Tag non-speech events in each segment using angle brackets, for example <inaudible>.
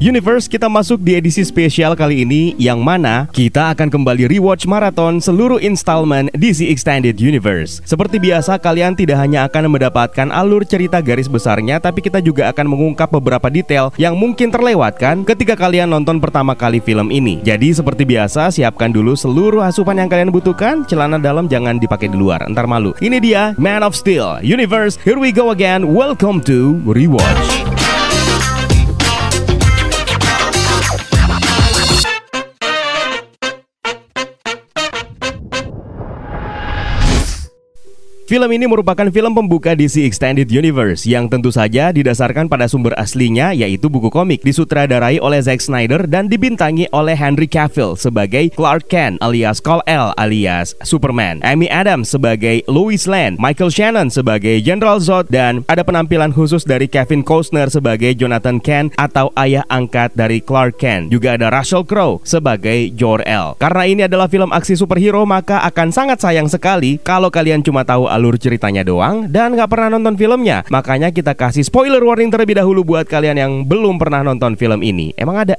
Universe kita masuk di edisi spesial kali ini yang mana kita akan kembali rewatch maraton seluruh installment DC Extended Universe. Seperti biasa kalian tidak hanya akan mendapatkan alur cerita garis besarnya tapi kita juga akan mengungkap beberapa detail yang mungkin terlewatkan ketika kalian nonton pertama kali film ini. Jadi seperti biasa siapkan dulu seluruh asupan yang kalian butuhkan, celana dalam jangan dipakai di luar, entar malu. Ini dia Man of Steel Universe. Here we go again. Welcome to Rewatch. Film ini merupakan film pembuka DC Extended Universe yang tentu saja didasarkan pada sumber aslinya yaitu buku komik disutradarai oleh Zack Snyder dan dibintangi oleh Henry Cavill sebagai Clark Kent alias Kal-El alias Superman, Amy Adams sebagai Lois Lane, Michael Shannon sebagai General Zod dan ada penampilan khusus dari Kevin Costner sebagai Jonathan Kent atau ayah angkat dari Clark Kent. Juga ada Russell Crowe sebagai Jor-El. Karena ini adalah film aksi superhero maka akan sangat sayang sekali kalau kalian cuma tahu alur ceritanya doang dan nggak pernah nonton filmnya. Makanya kita kasih spoiler warning terlebih dahulu buat kalian yang belum pernah nonton film ini. Emang ada?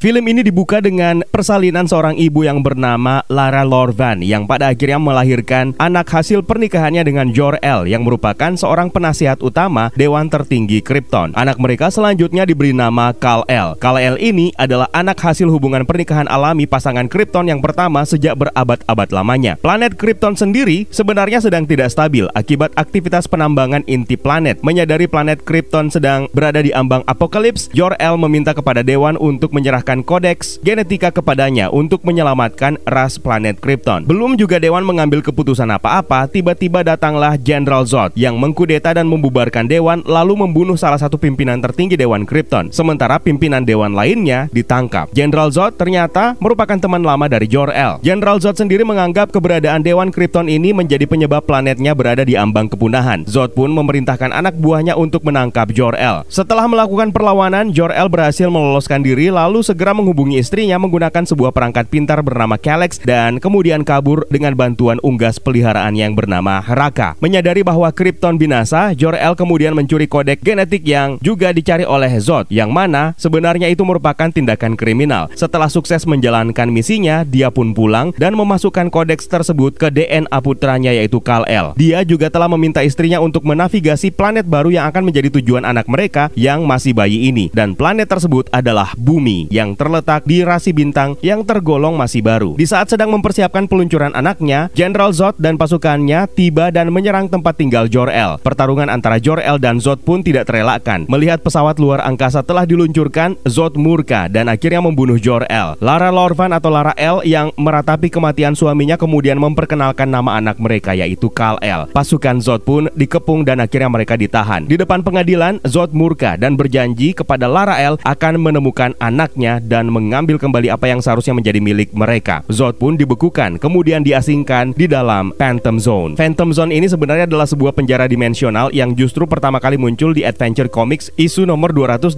Film ini dibuka dengan persalinan seorang ibu yang bernama Lara Lorvan yang pada akhirnya melahirkan anak hasil pernikahannya dengan Jor-El yang merupakan seorang penasihat utama Dewan Tertinggi Krypton. Anak mereka selanjutnya diberi nama Kal-El. Kal-El ini adalah anak hasil hubungan pernikahan alami pasangan Krypton yang pertama sejak berabad-abad lamanya. Planet Krypton sendiri sebenarnya sedang tidak stabil akibat aktivitas penambangan inti planet. Menyadari planet Krypton sedang berada di ambang apokalips, Jor-El meminta kepada Dewan untuk menyerahkan menyerahkan kodeks genetika kepadanya untuk menyelamatkan ras planet Krypton. Belum juga Dewan mengambil keputusan apa-apa, tiba-tiba datanglah General Zod yang mengkudeta dan membubarkan Dewan lalu membunuh salah satu pimpinan tertinggi Dewan Krypton. Sementara pimpinan Dewan lainnya ditangkap. General Zod ternyata merupakan teman lama dari Jor-El. General Zod sendiri menganggap keberadaan Dewan Krypton ini menjadi penyebab planetnya berada di ambang kepunahan. Zod pun memerintahkan anak buahnya untuk menangkap Jor-El. Setelah melakukan perlawanan, Jor-El berhasil meloloskan diri lalu segera segera menghubungi istrinya menggunakan sebuah perangkat pintar bernama Kalex dan kemudian kabur dengan bantuan unggas peliharaan yang bernama Raka. Menyadari bahwa Krypton binasa, Jor-El kemudian mencuri kodek genetik yang juga dicari oleh Zod, yang mana sebenarnya itu merupakan tindakan kriminal. Setelah sukses menjalankan misinya, dia pun pulang dan memasukkan kodeks tersebut ke DNA putranya yaitu Kal-El. Dia juga telah meminta istrinya untuk menavigasi planet baru yang akan menjadi tujuan anak mereka yang masih bayi ini. Dan planet tersebut adalah Bumi yang yang terletak di rasi bintang yang tergolong masih baru. Di saat sedang mempersiapkan peluncuran anaknya, Jenderal Zod dan pasukannya tiba dan menyerang tempat tinggal Jor-El. Pertarungan antara Jor-El dan Zod pun tidak terelakkan. Melihat pesawat luar angkasa telah diluncurkan, Zod murka dan akhirnya membunuh Jor-El. Lara Lorvan atau Lara El yang meratapi kematian suaminya kemudian memperkenalkan nama anak mereka yaitu Kal-El. Pasukan Zod pun dikepung dan akhirnya mereka ditahan. Di depan pengadilan, Zod murka dan berjanji kepada Lara El akan menemukan anaknya dan mengambil kembali apa yang seharusnya menjadi milik mereka. Zod pun dibekukan, kemudian diasingkan di dalam Phantom Zone. Phantom Zone ini sebenarnya adalah sebuah penjara dimensional yang justru pertama kali muncul di Adventure Comics isu nomor 283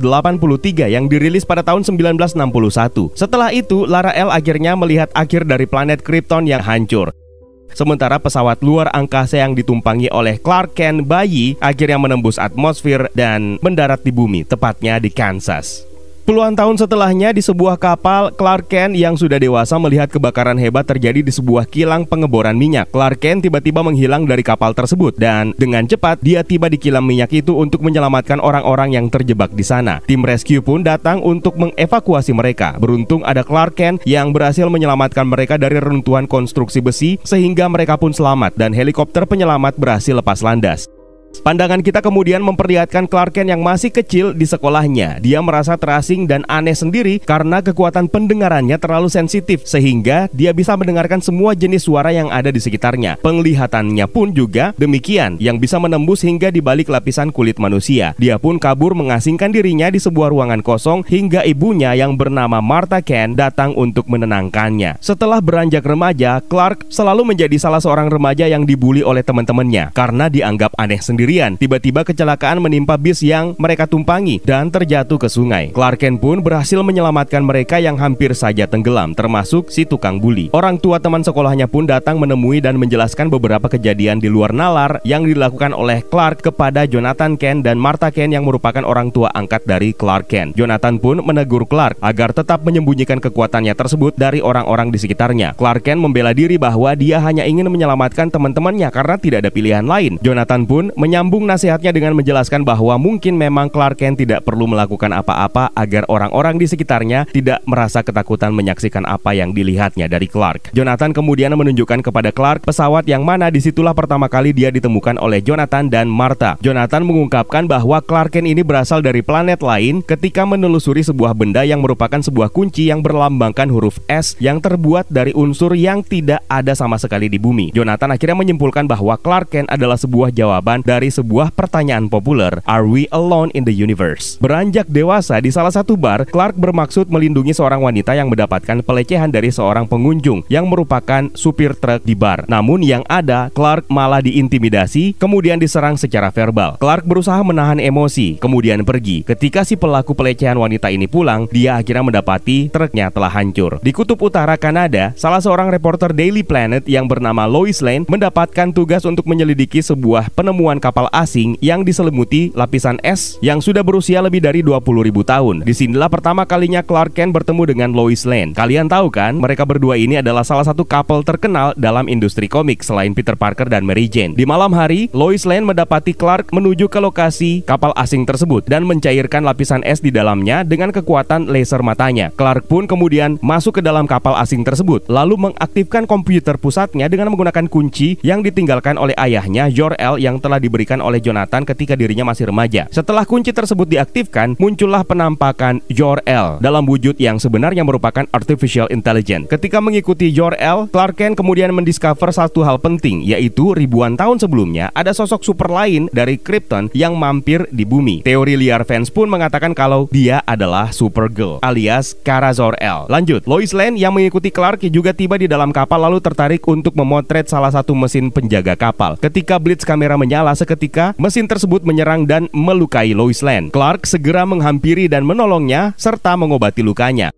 yang dirilis pada tahun 1961. Setelah itu, Lara L akhirnya melihat akhir dari planet Krypton yang hancur. Sementara pesawat luar angkasa yang ditumpangi oleh Clark Kent bayi akhirnya menembus atmosfer dan mendarat di bumi, tepatnya di Kansas. Puluhan tahun setelahnya di sebuah kapal, Clark Kent yang sudah dewasa melihat kebakaran hebat terjadi di sebuah kilang pengeboran minyak. Clark Kent tiba-tiba menghilang dari kapal tersebut dan dengan cepat dia tiba di kilang minyak itu untuk menyelamatkan orang-orang yang terjebak di sana. Tim rescue pun datang untuk mengevakuasi mereka. Beruntung ada Clark Kent yang berhasil menyelamatkan mereka dari reruntuhan konstruksi besi sehingga mereka pun selamat dan helikopter penyelamat berhasil lepas landas. Pandangan kita kemudian memperlihatkan Clark Kent yang masih kecil di sekolahnya. Dia merasa terasing dan aneh sendiri karena kekuatan pendengarannya terlalu sensitif sehingga dia bisa mendengarkan semua jenis suara yang ada di sekitarnya. Penglihatannya pun juga demikian yang bisa menembus hingga di balik lapisan kulit manusia. Dia pun kabur mengasingkan dirinya di sebuah ruangan kosong hingga ibunya yang bernama Martha Kent datang untuk menenangkannya. Setelah beranjak remaja, Clark selalu menjadi salah seorang remaja yang dibully oleh teman-temannya karena dianggap aneh sendiri sendirian. Tiba-tiba kecelakaan menimpa bis yang mereka tumpangi dan terjatuh ke sungai. Clark Kent pun berhasil menyelamatkan mereka yang hampir saja tenggelam, termasuk si tukang bully. Orang tua teman sekolahnya pun datang menemui dan menjelaskan beberapa kejadian di luar nalar yang dilakukan oleh Clark kepada Jonathan Kent dan Martha Kent yang merupakan orang tua angkat dari Clark Kent. Jonathan pun menegur Clark agar tetap menyembunyikan kekuatannya tersebut dari orang-orang di sekitarnya. Clark Kent membela diri bahwa dia hanya ingin menyelamatkan teman-temannya karena tidak ada pilihan lain. Jonathan pun menyambung nasihatnya dengan menjelaskan bahwa mungkin memang Clark Kent tidak perlu melakukan apa-apa agar orang-orang di sekitarnya tidak merasa ketakutan menyaksikan apa yang dilihatnya dari Clark. Jonathan kemudian menunjukkan kepada Clark pesawat yang mana di situlah pertama kali dia ditemukan oleh Jonathan dan Martha. Jonathan mengungkapkan bahwa Clark Kent ini berasal dari planet lain ketika menelusuri sebuah benda yang merupakan sebuah kunci yang berlambangkan huruf S yang terbuat dari unsur yang tidak ada sama sekali di bumi. Jonathan akhirnya menyimpulkan bahwa Clark Kent adalah sebuah jawaban dari sebuah pertanyaan populer, Are we alone in the universe? Beranjak dewasa di salah satu bar, Clark bermaksud melindungi seorang wanita yang mendapatkan pelecehan dari seorang pengunjung yang merupakan supir truk di bar. Namun yang ada, Clark malah diintimidasi, kemudian diserang secara verbal. Clark berusaha menahan emosi, kemudian pergi. Ketika si pelaku pelecehan wanita ini pulang, dia akhirnya mendapati truknya telah hancur. Di kutub utara Kanada, salah seorang reporter Daily Planet yang bernama Lois Lane mendapatkan tugas untuk menyelidiki sebuah penemuan kapal asing yang diselimuti lapisan es yang sudah berusia lebih dari 20 ribu tahun. Di sinilah pertama kalinya Clark Kent bertemu dengan Lois Lane. Kalian tahu kan, mereka berdua ini adalah salah satu couple terkenal dalam industri komik selain Peter Parker dan Mary Jane. Di malam hari, Lois Lane mendapati Clark menuju ke lokasi kapal asing tersebut dan mencairkan lapisan es di dalamnya dengan kekuatan laser matanya. Clark pun kemudian masuk ke dalam kapal asing tersebut, lalu mengaktifkan komputer pusatnya dengan menggunakan kunci yang ditinggalkan oleh ayahnya Jor-El yang telah diberikan oleh Jonathan ketika dirinya masih remaja. Setelah kunci tersebut diaktifkan, muncullah penampakan Jor-El dalam wujud yang sebenarnya merupakan artificial intelligence. Ketika mengikuti Jor-El, Clark Kent kemudian mendiscover satu hal penting, yaitu ribuan tahun sebelumnya ada sosok super lain dari Krypton yang mampir di bumi. Teori liar fans pun mengatakan kalau dia adalah Supergirl alias Kara Zor-El. Lanjut, Lois Lane yang mengikuti Clark juga tiba di dalam kapal lalu tertarik untuk memotret salah satu mesin penjaga kapal. Ketika blitz kamera menyala seketika, mesin tersebut menyerang dan melukai Lois Lane. Clark segera menghampiri dan menolongnya serta mengobati lukanya.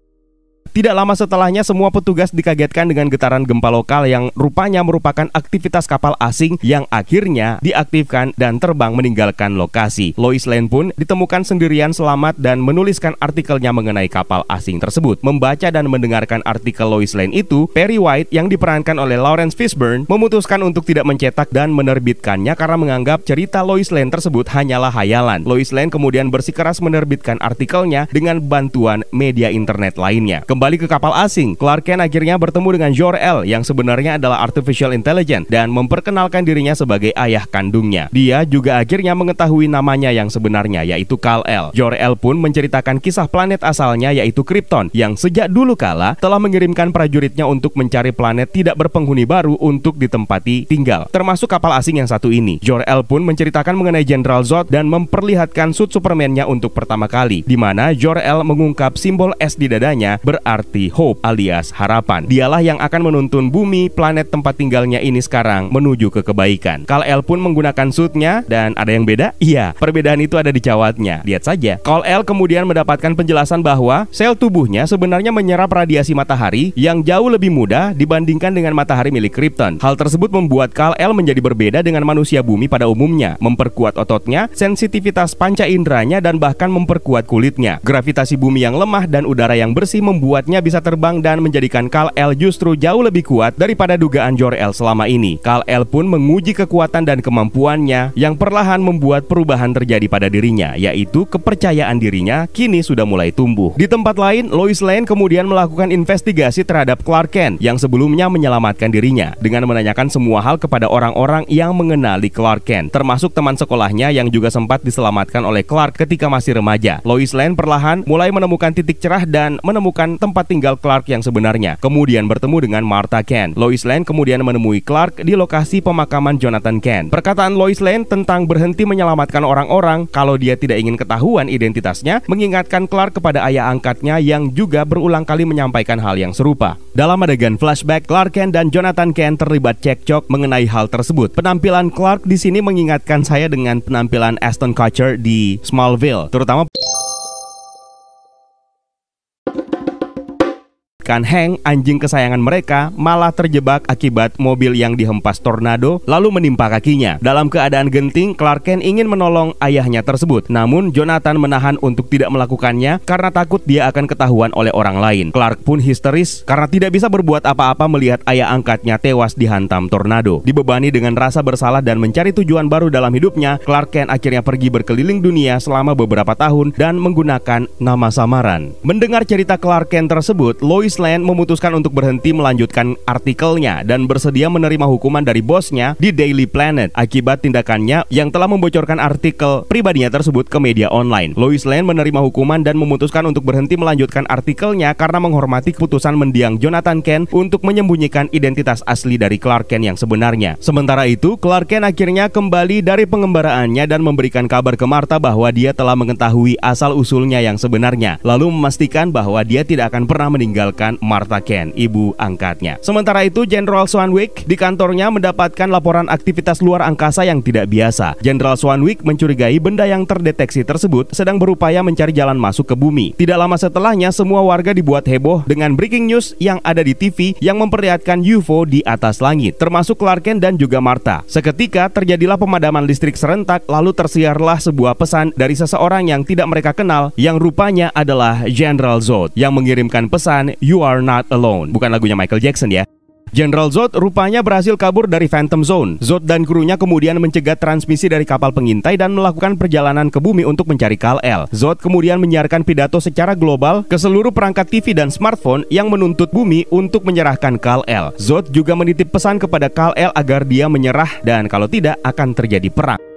Tidak lama setelahnya semua petugas dikagetkan dengan getaran gempa lokal yang rupanya merupakan aktivitas kapal asing yang akhirnya diaktifkan dan terbang meninggalkan lokasi. Lois Lane pun ditemukan sendirian selamat dan menuliskan artikelnya mengenai kapal asing tersebut. Membaca dan mendengarkan artikel Lois Lane itu, Perry White yang diperankan oleh Lawrence Fishburne memutuskan untuk tidak mencetak dan menerbitkannya karena menganggap cerita Lois Lane tersebut hanyalah hayalan. Lois Lane kemudian bersikeras menerbitkan artikelnya dengan bantuan media internet lainnya. Kembali Kembali ke kapal asing, Clark Kent akhirnya bertemu dengan Jor-El yang sebenarnya adalah artificial intelligence dan memperkenalkan dirinya sebagai ayah kandungnya. Dia juga akhirnya mengetahui namanya yang sebenarnya yaitu Kal-El. Jor-El pun menceritakan kisah planet asalnya yaitu Krypton yang sejak dulu kala telah mengirimkan prajuritnya untuk mencari planet tidak berpenghuni baru untuk ditempati tinggal, termasuk kapal asing yang satu ini. Jor-El pun menceritakan mengenai General Zod dan memperlihatkan suit Superman-nya untuk pertama kali, di mana Jor-El mengungkap simbol S di dadanya berarti arti hope alias harapan. Dialah yang akan menuntun bumi, planet tempat tinggalnya ini sekarang menuju ke kebaikan. Kal-El pun menggunakan suitnya dan ada yang beda? Iya, perbedaan itu ada di cawatnya. Lihat saja. Kal-El kemudian mendapatkan penjelasan bahwa sel tubuhnya sebenarnya menyerap radiasi matahari yang jauh lebih mudah dibandingkan dengan matahari milik Krypton. Hal tersebut membuat Kal-El menjadi berbeda dengan manusia bumi pada umumnya, memperkuat ototnya, sensitivitas panca inderanya dan bahkan memperkuat kulitnya. Gravitasi bumi yang lemah dan udara yang bersih membuat membuatnya bisa terbang dan menjadikan Kal-El justru jauh lebih kuat daripada dugaan Jor-El selama ini. Kal-El pun menguji kekuatan dan kemampuannya yang perlahan membuat perubahan terjadi pada dirinya, yaitu kepercayaan dirinya kini sudah mulai tumbuh. Di tempat lain, Lois Lane kemudian melakukan investigasi terhadap Clark Kent yang sebelumnya menyelamatkan dirinya dengan menanyakan semua hal kepada orang-orang yang mengenali Clark Kent, termasuk teman sekolahnya yang juga sempat diselamatkan oleh Clark ketika masih remaja. Lois Lane perlahan mulai menemukan titik cerah dan menemukan tempat tempat tinggal Clark yang sebenarnya, kemudian bertemu dengan Martha Kent. Lois Lane kemudian menemui Clark di lokasi pemakaman Jonathan Kent. Perkataan Lois Lane tentang berhenti menyelamatkan orang-orang kalau dia tidak ingin ketahuan identitasnya mengingatkan Clark kepada ayah angkatnya yang juga berulang kali menyampaikan hal yang serupa. Dalam adegan flashback, Clark Kent dan Jonathan Kent terlibat cekcok mengenai hal tersebut. Penampilan Clark di sini mengingatkan saya dengan penampilan Aston Kutcher di Smallville, terutama Kan Hank, anjing kesayangan mereka, malah terjebak akibat mobil yang dihempas tornado lalu menimpa kakinya. Dalam keadaan genting, Clark Kent ingin menolong ayahnya tersebut. Namun Jonathan menahan untuk tidak melakukannya karena takut dia akan ketahuan oleh orang lain. Clark pun histeris karena tidak bisa berbuat apa-apa melihat ayah angkatnya tewas dihantam tornado. Dibebani dengan rasa bersalah dan mencari tujuan baru dalam hidupnya, Clark Kent akhirnya pergi berkeliling dunia selama beberapa tahun dan menggunakan nama samaran. Mendengar cerita Clark Kent tersebut, Lois Lane memutuskan untuk berhenti melanjutkan artikelnya dan bersedia menerima hukuman dari bosnya di Daily Planet akibat tindakannya yang telah membocorkan artikel pribadinya tersebut ke media online. Lois Lane menerima hukuman dan memutuskan untuk berhenti melanjutkan artikelnya karena menghormati keputusan mendiang Jonathan Kent untuk menyembunyikan identitas asli dari Clark Kent yang sebenarnya. Sementara itu, Clark Kent akhirnya kembali dari pengembaraannya dan memberikan kabar ke Martha bahwa dia telah mengetahui asal-usulnya yang sebenarnya, lalu memastikan bahwa dia tidak akan pernah meninggalkan menyalahkan Martha Ken, ibu angkatnya. Sementara itu, Jenderal Swanwick di kantornya mendapatkan laporan aktivitas luar angkasa yang tidak biasa. Jenderal Swanwick mencurigai benda yang terdeteksi tersebut sedang berupaya mencari jalan masuk ke bumi. Tidak lama setelahnya, semua warga dibuat heboh dengan breaking news yang ada di TV yang memperlihatkan UFO di atas langit, termasuk Clark Kent dan juga Martha. Seketika terjadilah pemadaman listrik serentak, lalu tersiarlah sebuah pesan dari seseorang yang tidak mereka kenal, yang rupanya adalah General Zod yang mengirimkan pesan You Are Not Alone. Bukan lagunya Michael Jackson ya. General Zod rupanya berhasil kabur dari Phantom Zone. Zod dan krunya kemudian mencegat transmisi dari kapal pengintai dan melakukan perjalanan ke bumi untuk mencari Kal-El. Zod kemudian menyiarkan pidato secara global ke seluruh perangkat TV dan smartphone yang menuntut bumi untuk menyerahkan Kal-El. Zod juga menitip pesan kepada Kal-El agar dia menyerah dan kalau tidak akan terjadi perang.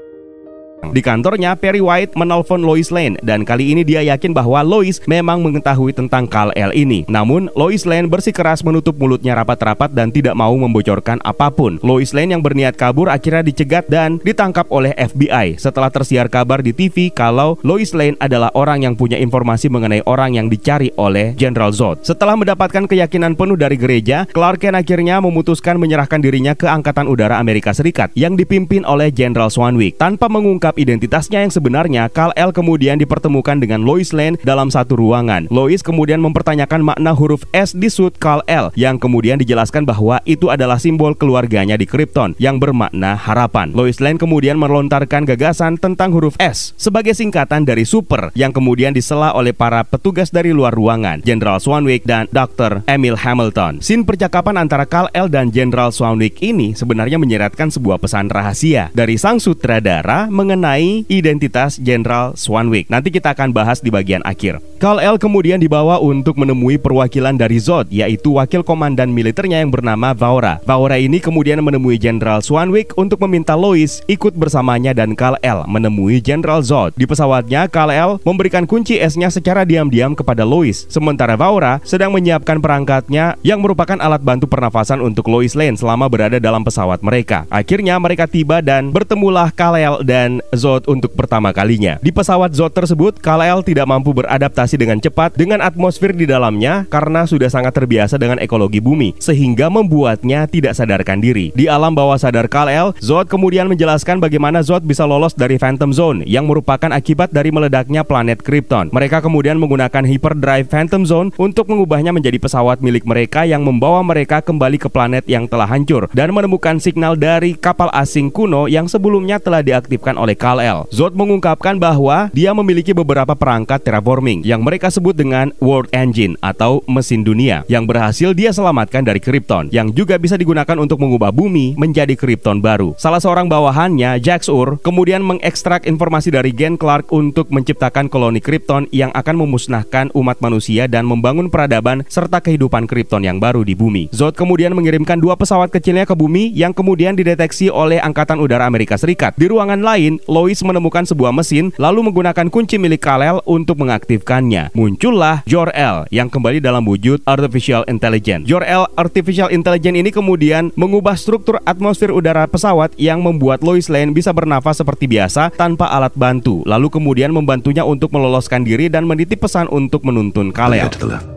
Di kantornya, Perry White menelpon Lois Lane dan kali ini dia yakin bahwa Lois memang mengetahui tentang Kal-El ini. Namun, Lois Lane bersikeras menutup mulutnya rapat-rapat dan tidak mau membocorkan apa pun. Lois Lane yang berniat kabur akhirnya dicegat dan ditangkap oleh FBI setelah tersiar kabar di TV kalau Lois Lane adalah orang yang punya informasi mengenai orang yang dicari oleh General Zod. Setelah mendapatkan keyakinan penuh dari gereja, Clark Kent akhirnya memutuskan menyerahkan dirinya ke Angkatan Udara Amerika Serikat yang dipimpin oleh General Swanwick tanpa mengungkap mengungkap identitasnya yang sebenarnya, Kal-El kemudian dipertemukan dengan Lois Lane dalam satu ruangan. Lois kemudian mempertanyakan makna huruf S di suit Kal-El yang kemudian dijelaskan bahwa itu adalah simbol keluarganya di Krypton yang bermakna harapan. Lois Lane kemudian melontarkan gagasan tentang huruf S sebagai singkatan dari super yang kemudian disela oleh para petugas dari luar ruangan, Jenderal Swanwick dan Dr. Emil Hamilton. Sin percakapan antara Kal-El dan Jenderal Swanwick ini sebenarnya menyeratkan sebuah pesan rahasia dari sang sutradara mengenai mengenai identitas Jenderal Swanwick. Nanti kita akan bahas di bagian akhir. Kal-El kemudian dibawa untuk menemui perwakilan dari Zod, yaitu wakil komandan militernya yang bernama Vaora. Vaora ini kemudian menemui Jenderal Swanwick untuk meminta Lois ikut bersamanya dan Kal-El menemui Jenderal Zod. Di pesawatnya, Kal-El memberikan kunci esnya secara diam-diam kepada Lois, sementara Vaora sedang menyiapkan perangkatnya yang merupakan alat bantu pernafasan untuk Lois Lane selama berada dalam pesawat mereka. Akhirnya mereka tiba dan bertemulah Kal-El dan Zod untuk pertama kalinya. Di pesawat Zod tersebut, Kal-El tidak mampu beradaptasi dengan cepat dengan atmosfer di dalamnya karena sudah sangat terbiasa dengan ekologi bumi, sehingga membuatnya tidak sadarkan diri. Di alam bawah sadar Kal-El, Zod kemudian menjelaskan bagaimana Zod bisa lolos dari Phantom Zone yang merupakan akibat dari meledaknya planet Krypton. Mereka kemudian menggunakan hyperdrive Phantom Zone untuk mengubahnya menjadi pesawat milik mereka yang membawa mereka kembali ke planet yang telah hancur dan menemukan signal dari kapal asing kuno yang sebelumnya telah diaktifkan oleh Kal-El. Zod mengungkapkan bahwa dia memiliki beberapa perangkat terraforming yang mereka sebut dengan World Engine atau mesin dunia yang berhasil dia selamatkan dari Krypton yang juga bisa digunakan untuk mengubah bumi menjadi Krypton baru. Salah seorang bawahannya, Jax Ur, kemudian mengekstrak informasi dari Gen Clark untuk menciptakan koloni Krypton yang akan memusnahkan umat manusia dan membangun peradaban serta kehidupan Krypton yang baru di bumi. Zod kemudian mengirimkan dua pesawat kecilnya ke bumi yang kemudian dideteksi oleh Angkatan Udara Amerika Serikat. Di ruangan lain, Lois menemukan sebuah mesin lalu menggunakan kunci milik Kal-El untuk mengaktifkannya. Muncullah Jor-El yang kembali dalam wujud artificial intelligence. Jor-El artificial intelligence ini kemudian mengubah struktur atmosfer udara pesawat yang membuat Lois Lane bisa bernafas seperti biasa tanpa alat bantu. Lalu kemudian membantunya untuk meloloskan diri dan menitip pesan untuk menuntun Kal-El.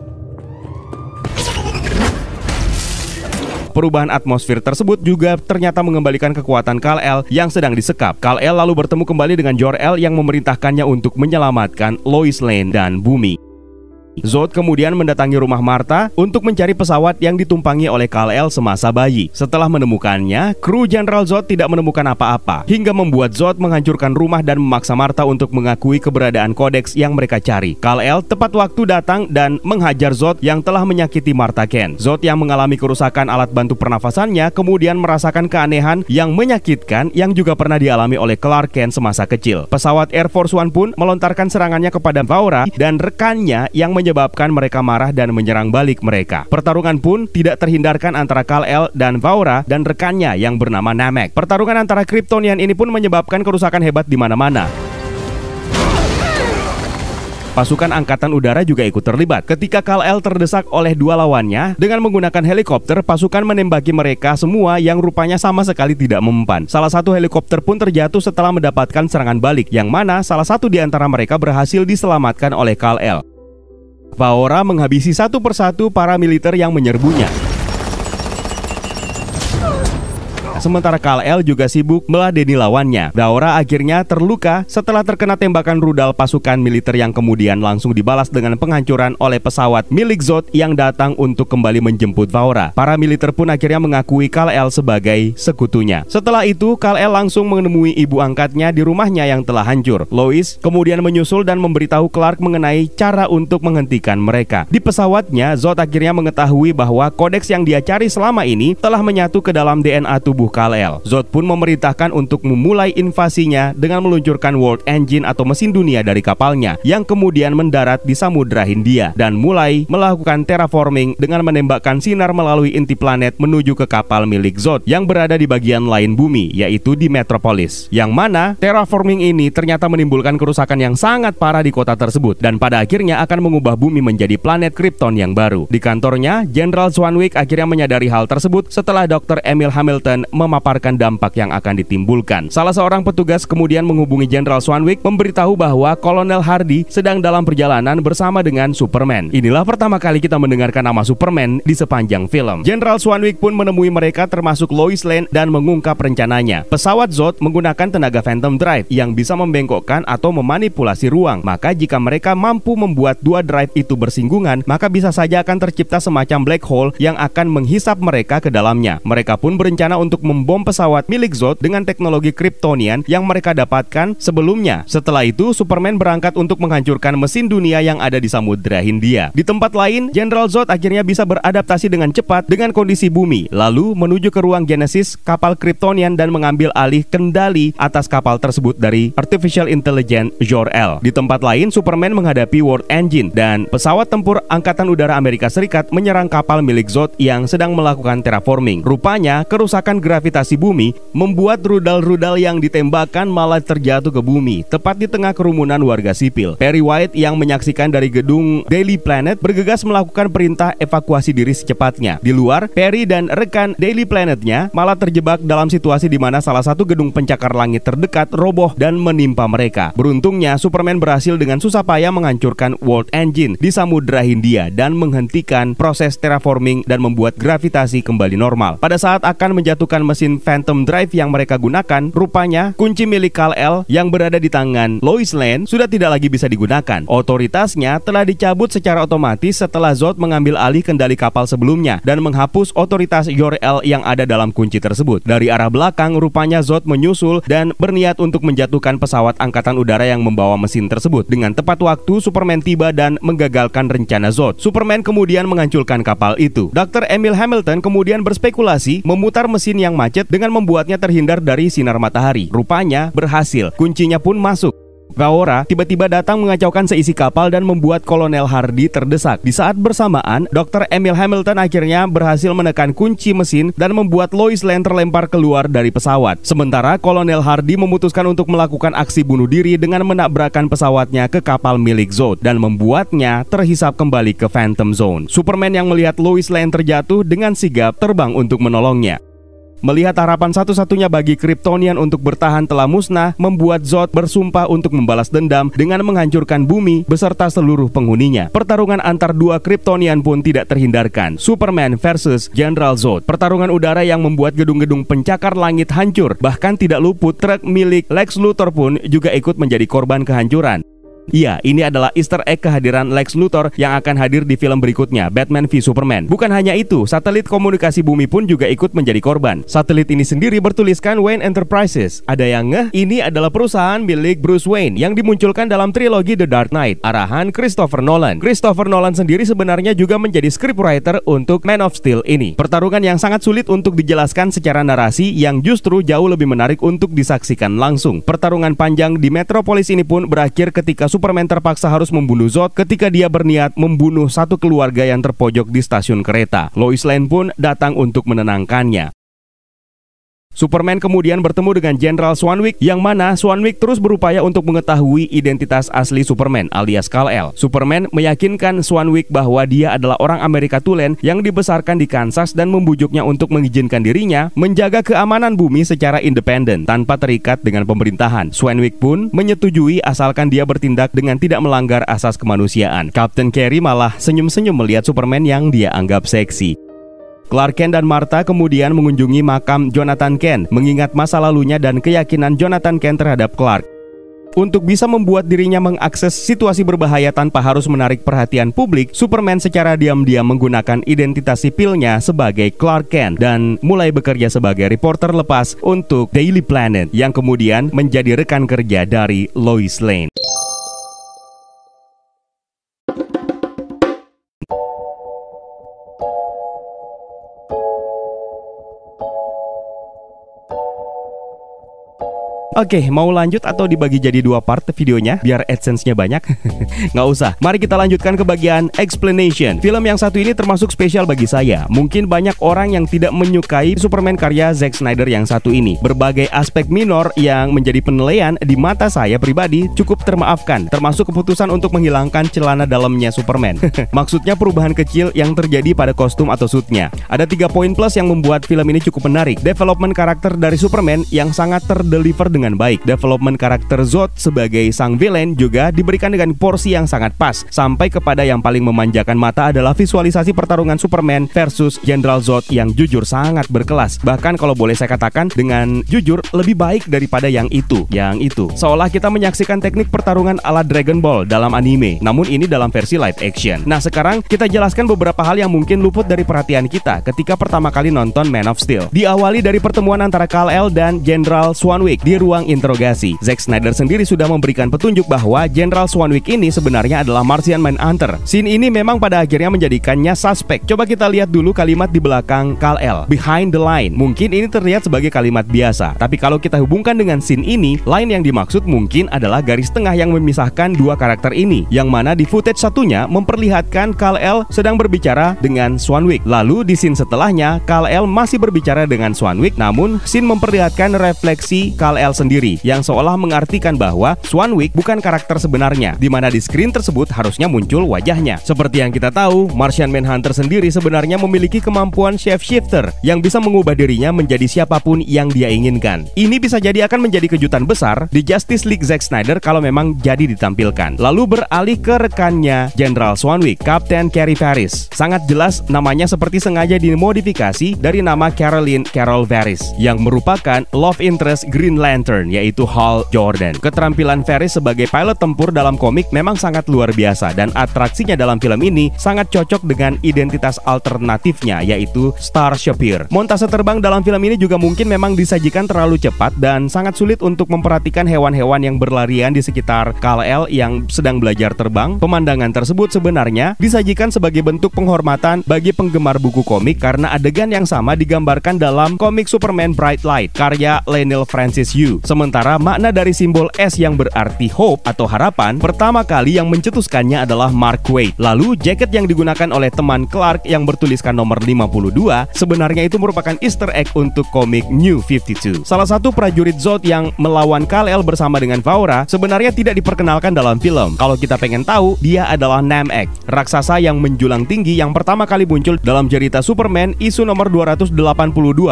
Perubahan atmosfer tersebut juga ternyata mengembalikan kekuatan Kal-El yang sedang disekap. Kal-El lalu bertemu kembali dengan Jor-El yang memerintahkannya untuk menyelamatkan Lois Lane dan bumi. Zod kemudian mendatangi rumah Martha untuk mencari pesawat yang ditumpangi oleh Kal-El semasa bayi. Setelah menemukannya, kru Jenderal Zod tidak menemukan apa-apa, hingga membuat Zod menghancurkan rumah dan memaksa Martha untuk mengakui keberadaan kodeks yang mereka cari. Kal-El tepat waktu datang dan menghajar Zod yang telah menyakiti Martha Ken. Zod yang mengalami kerusakan alat bantu pernafasannya kemudian merasakan keanehan yang menyakitkan yang juga pernah dialami oleh Clark Kent semasa kecil. Pesawat Air Force One pun melontarkan serangannya kepada Vaura dan rekannya yang menyebabkan mereka marah dan menyerang balik mereka. Pertarungan pun tidak terhindarkan antara Kal-El dan Vaura dan rekannya yang bernama Namek. Pertarungan antara Kryptonian ini pun menyebabkan kerusakan hebat di mana-mana. Pasukan Angkatan Udara juga ikut terlibat. Ketika Kal-El terdesak oleh dua lawannya, dengan menggunakan helikopter, pasukan menembaki mereka semua yang rupanya sama sekali tidak mempan. Salah satu helikopter pun terjatuh setelah mendapatkan serangan balik, yang mana salah satu di antara mereka berhasil diselamatkan oleh Kal-El. Vaora menghabisi satu persatu para militer yang menyerbunya. Sementara Kal-El juga sibuk meladeni lawannya. Daora akhirnya terluka setelah terkena tembakan rudal pasukan militer yang kemudian langsung dibalas dengan penghancuran oleh pesawat milik Zod yang datang untuk kembali menjemput Vaora. Para militer pun akhirnya mengakui Kal-El sebagai sekutunya. Setelah itu, Kal-El langsung menemui ibu angkatnya di rumahnya yang telah hancur. Lois kemudian menyusul dan memberitahu Clark mengenai cara untuk menghentikan mereka. Di pesawatnya, Zod akhirnya mengetahui bahwa kodeks yang dia cari selama ini telah menyatu ke dalam DNA tubuh Kal-El. Zod pun memerintahkan untuk memulai invasinya dengan meluncurkan World Engine atau mesin dunia dari kapalnya yang kemudian mendarat di Samudra Hindia dan mulai melakukan terraforming dengan menembakkan sinar melalui inti planet menuju ke kapal milik Zod yang berada di bagian lain bumi yaitu di Metropolis. Yang mana terraforming ini ternyata menimbulkan kerusakan yang sangat parah di kota tersebut dan pada akhirnya akan mengubah bumi menjadi planet Krypton yang baru. Di kantornya, Jenderal Swanwick akhirnya menyadari hal tersebut setelah Dr. Emil Hamilton memaparkan dampak yang akan ditimbulkan. Salah seorang petugas kemudian menghubungi Jenderal Swanwick memberitahu bahwa Kolonel Hardy sedang dalam perjalanan bersama dengan Superman. Inilah pertama kali kita mendengarkan nama Superman di sepanjang film. Jenderal Swanwick pun menemui mereka termasuk Lois Lane dan mengungkap rencananya. Pesawat Zod menggunakan tenaga Phantom Drive yang bisa membengkokkan atau memanipulasi ruang. Maka jika mereka mampu membuat dua drive itu bersinggungan, maka bisa saja akan tercipta semacam black hole yang akan menghisap mereka ke dalamnya. Mereka pun berencana untuk membom pesawat milik Zod dengan teknologi Kryptonian yang mereka dapatkan sebelumnya. Setelah itu, Superman berangkat untuk menghancurkan mesin dunia yang ada di Samudra Hindia. Di tempat lain, Jenderal Zod akhirnya bisa beradaptasi dengan cepat dengan kondisi bumi, lalu menuju ke ruang Genesis kapal Kryptonian dan mengambil alih kendali atas kapal tersebut dari Artificial Intelligence Jor-El. Di tempat lain, Superman menghadapi World Engine dan pesawat tempur Angkatan Udara Amerika Serikat menyerang kapal milik Zod yang sedang melakukan terraforming. Rupanya, kerusakan gravitasi bumi membuat rudal-rudal yang ditembakkan malah terjatuh ke bumi, tepat di tengah kerumunan warga sipil. Perry White yang menyaksikan dari gedung Daily Planet bergegas melakukan perintah evakuasi diri secepatnya. Di luar, Perry dan rekan Daily Planetnya malah terjebak dalam situasi di mana salah satu gedung pencakar langit terdekat roboh dan menimpa mereka. Beruntungnya, Superman berhasil dengan susah payah menghancurkan World Engine di Samudra Hindia dan menghentikan proses terraforming dan membuat gravitasi kembali normal. Pada saat akan menjatuhkan mesin Phantom Drive yang mereka gunakan, rupanya kunci milik Kal-El yang berada di tangan Lois Lane sudah tidak lagi bisa digunakan. Otoritasnya telah dicabut secara otomatis setelah Zod mengambil alih kendali kapal sebelumnya dan menghapus otoritas Jor-El yang ada dalam kunci tersebut. Dari arah belakang, rupanya Zod menyusul dan berniat untuk menjatuhkan pesawat angkatan udara yang membawa mesin tersebut. Dengan tepat waktu, Superman tiba dan menggagalkan rencana Zod. Superman kemudian menghancurkan kapal itu. Dr. Emil Hamilton kemudian berspekulasi memutar mesin yang macet dengan membuatnya terhindar dari sinar matahari. Rupanya berhasil, kuncinya pun masuk. Gaora tiba-tiba datang mengacaukan seisi kapal dan membuat Kolonel Hardy terdesak. Di saat bersamaan, Dr. Emil Hamilton akhirnya berhasil menekan kunci mesin dan membuat Lois Lane terlempar keluar dari pesawat. Sementara Kolonel Hardy memutuskan untuk melakukan aksi bunuh diri dengan menabrakkan pesawatnya ke kapal milik Zod dan membuatnya terhisap kembali ke Phantom Zone. Superman yang melihat Lois Lane terjatuh dengan sigap terbang untuk menolongnya. Melihat harapan satu-satunya bagi Kryptonian untuk bertahan telah musnah, membuat Zod bersumpah untuk membalas dendam dengan menghancurkan bumi beserta seluruh penghuninya. Pertarungan antar dua Kryptonian pun tidak terhindarkan. Superman versus General Zod. Pertarungan udara yang membuat gedung-gedung pencakar langit hancur. Bahkan tidak luput truk milik Lex Luthor pun juga ikut menjadi korban kehancuran. Iya, ini adalah easter egg kehadiran Lex Luthor yang akan hadir di film berikutnya, Batman v Superman. Bukan hanya itu, satelit komunikasi bumi pun juga ikut menjadi korban. Satelit ini sendiri bertuliskan Wayne Enterprises. Ada yang ngeh, ini adalah perusahaan milik Bruce Wayne yang dimunculkan dalam trilogi The Dark Knight, arahan Christopher Nolan. Christopher Nolan sendiri sebenarnya juga menjadi scriptwriter untuk Man of Steel ini. Pertarungan yang sangat sulit untuk dijelaskan secara narasi yang justru jauh lebih menarik untuk disaksikan langsung. Pertarungan panjang di Metropolis ini pun berakhir ketika Superman terpaksa harus membunuh Zod ketika dia berniat membunuh satu keluarga yang terpojok di stasiun kereta. Lois Lane pun datang untuk menenangkannya. Superman kemudian bertemu dengan Jenderal Swanwick yang mana Swanwick terus berupaya untuk mengetahui identitas asli Superman alias Kal-El. Superman meyakinkan Swanwick bahwa dia adalah orang Amerika Tulen yang dibesarkan di Kansas dan membujuknya untuk mengizinkan dirinya menjaga keamanan bumi secara independen tanpa terikat dengan pemerintahan. Swanwick pun menyetujui asalkan dia bertindak dengan tidak melanggar asas kemanusiaan. Captain Carey malah senyum-senyum melihat Superman yang dia anggap seksi. Clark Kent dan Martha kemudian mengunjungi makam Jonathan Kent, mengingat masa lalunya dan keyakinan Jonathan Kent terhadap Clark. Untuk bisa membuat dirinya mengakses situasi berbahaya tanpa harus menarik perhatian publik, Superman secara diam-diam menggunakan identitas sipilnya sebagai Clark Kent dan mulai bekerja sebagai reporter lepas untuk Daily Planet yang kemudian menjadi rekan kerja dari Lois Lane. Oke, mau lanjut atau dibagi jadi dua part videonya biar AdSense-nya banyak? <laughs> Nggak usah. Mari kita lanjutkan ke bagian explanation. Film yang satu ini termasuk spesial bagi saya. Mungkin banyak orang yang tidak menyukai Superman karya Zack Snyder yang satu ini. Berbagai aspek minor yang menjadi penilaian di mata saya pribadi cukup termaafkan, termasuk keputusan untuk menghilangkan celana dalamnya Superman. <laughs> Maksudnya perubahan kecil yang terjadi pada kostum atau suitnya. Ada tiga poin plus yang membuat film ini cukup menarik. Development karakter dari Superman yang sangat terdeliver dengan dengan baik. Development karakter Zod sebagai sang villain juga diberikan dengan porsi yang sangat pas. Sampai kepada yang paling memanjakan mata adalah visualisasi pertarungan Superman versus General Zod yang jujur sangat berkelas. Bahkan kalau boleh saya katakan dengan jujur lebih baik daripada yang itu. Yang itu. Seolah kita menyaksikan teknik pertarungan ala Dragon Ball dalam anime. Namun ini dalam versi live action. Nah sekarang kita jelaskan beberapa hal yang mungkin luput dari perhatian kita ketika pertama kali nonton Man of Steel. Diawali dari pertemuan antara Kal-El dan General Swanwick di ruang interogasi. Zack Snyder sendiri sudah memberikan petunjuk bahwa General Swanwick ini sebenarnya adalah Martian Manhunter. Scene ini memang pada akhirnya menjadikannya suspek. Coba kita lihat dulu kalimat di belakang Kal-El, behind the line. Mungkin ini terlihat sebagai kalimat biasa, tapi kalau kita hubungkan dengan scene ini, line yang dimaksud mungkin adalah garis tengah yang memisahkan dua karakter ini, yang mana di footage satunya memperlihatkan Kal-El sedang berbicara dengan Swanwick. Lalu di scene setelahnya, Kal-El masih berbicara dengan Swanwick, namun scene memperlihatkan refleksi Kal-El sendiri yang seolah mengartikan bahwa Swanwick bukan karakter sebenarnya, di mana di screen tersebut harusnya muncul wajahnya. Seperti yang kita tahu, Martian Manhunter sendiri sebenarnya memiliki kemampuan shapeshifter yang bisa mengubah dirinya menjadi siapa pun yang dia inginkan. Ini bisa jadi akan menjadi kejutan besar di Justice League Zack Snyder kalau memang jadi ditampilkan. Lalu beralih ke rekannya General Swanwick, Captain Carey Paris. Sangat jelas namanya seperti sengaja dimodifikasi dari nama Caroline Carol Varys yang merupakan love interest Green Lantern Lantern yaitu Hal Jordan. Keterampilan Ferris sebagai pilot tempur dalam komik memang sangat luar biasa dan atraksinya dalam film ini sangat cocok dengan identitas alternatifnya yaitu Star Shapir. Montase terbang dalam film ini juga mungkin memang disajikan terlalu cepat dan sangat sulit untuk memperhatikan hewan-hewan yang berlarian di sekitar Kal-El yang sedang belajar terbang. Pemandangan tersebut sebenarnya disajikan sebagai bentuk penghormatan bagi penggemar buku komik karena adegan yang sama digambarkan dalam komik Superman Bright Light karya Lionel Francis Yu. Sementara makna dari simbol S yang berarti hope atau harapan, pertama kali yang mencetuskannya adalah Mark Waid. Lalu jaket yang digunakan oleh teman Clark yang bertuliskan nomor 52 sebenarnya itu merupakan easter egg untuk komik New 52. Salah satu prajurit Zod yang melawan Kal-El bersama dengan Vaura sebenarnya tidak diperkenalkan dalam film. Kalau kita pengen tahu, dia adalah Namek, raksasa yang menjulang tinggi yang pertama kali muncul dalam cerita Superman isu nomor 282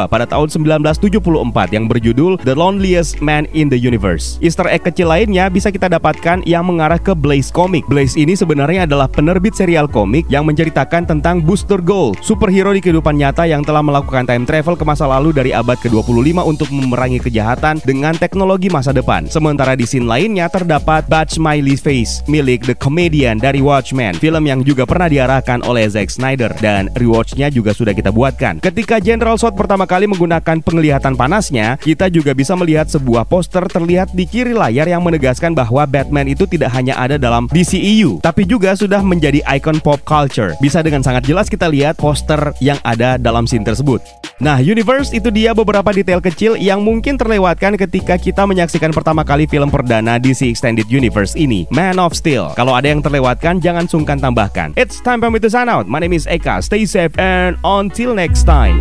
pada tahun 1974 yang berjudul The Loneliest Man in the Universe. Easter egg kecil lainnya bisa kita dapatkan yang mengarah ke Blaze Comic. Blaze ini sebenarnya adalah penerbit serial komik yang menceritakan tentang Booster Gold, superhero di kehidupan nyata yang telah melakukan time travel ke masa lalu dari abad ke-25 untuk memerangi kejahatan dengan teknologi masa depan. Sementara di scene lainnya terdapat Batch Smiley Face milik The Comedian dari Watchmen, film yang juga pernah diarahkan oleh Zack Snyder dan rewatchnya juga sudah kita buatkan. Ketika General Zod pertama kali menggunakan penglihatan panasnya, kita juga bisa melihat sebuah poster terlihat di kiri layar yang menegaskan bahwa Batman itu tidak hanya ada dalam DCEU, tapi juga sudah menjadi ikon pop culture. Bisa dengan sangat jelas kita lihat poster yang ada dalam scene tersebut. Nah, Universe itu dia beberapa detail kecil yang mungkin terlewatkan ketika kita menyaksikan pertama kali film perdana DC Extended Universe ini, Man of Steel. Kalau ada yang terlewatkan, jangan sungkan tambahkan. It's time for me to sign out. My name is Eka. Stay safe and until next time.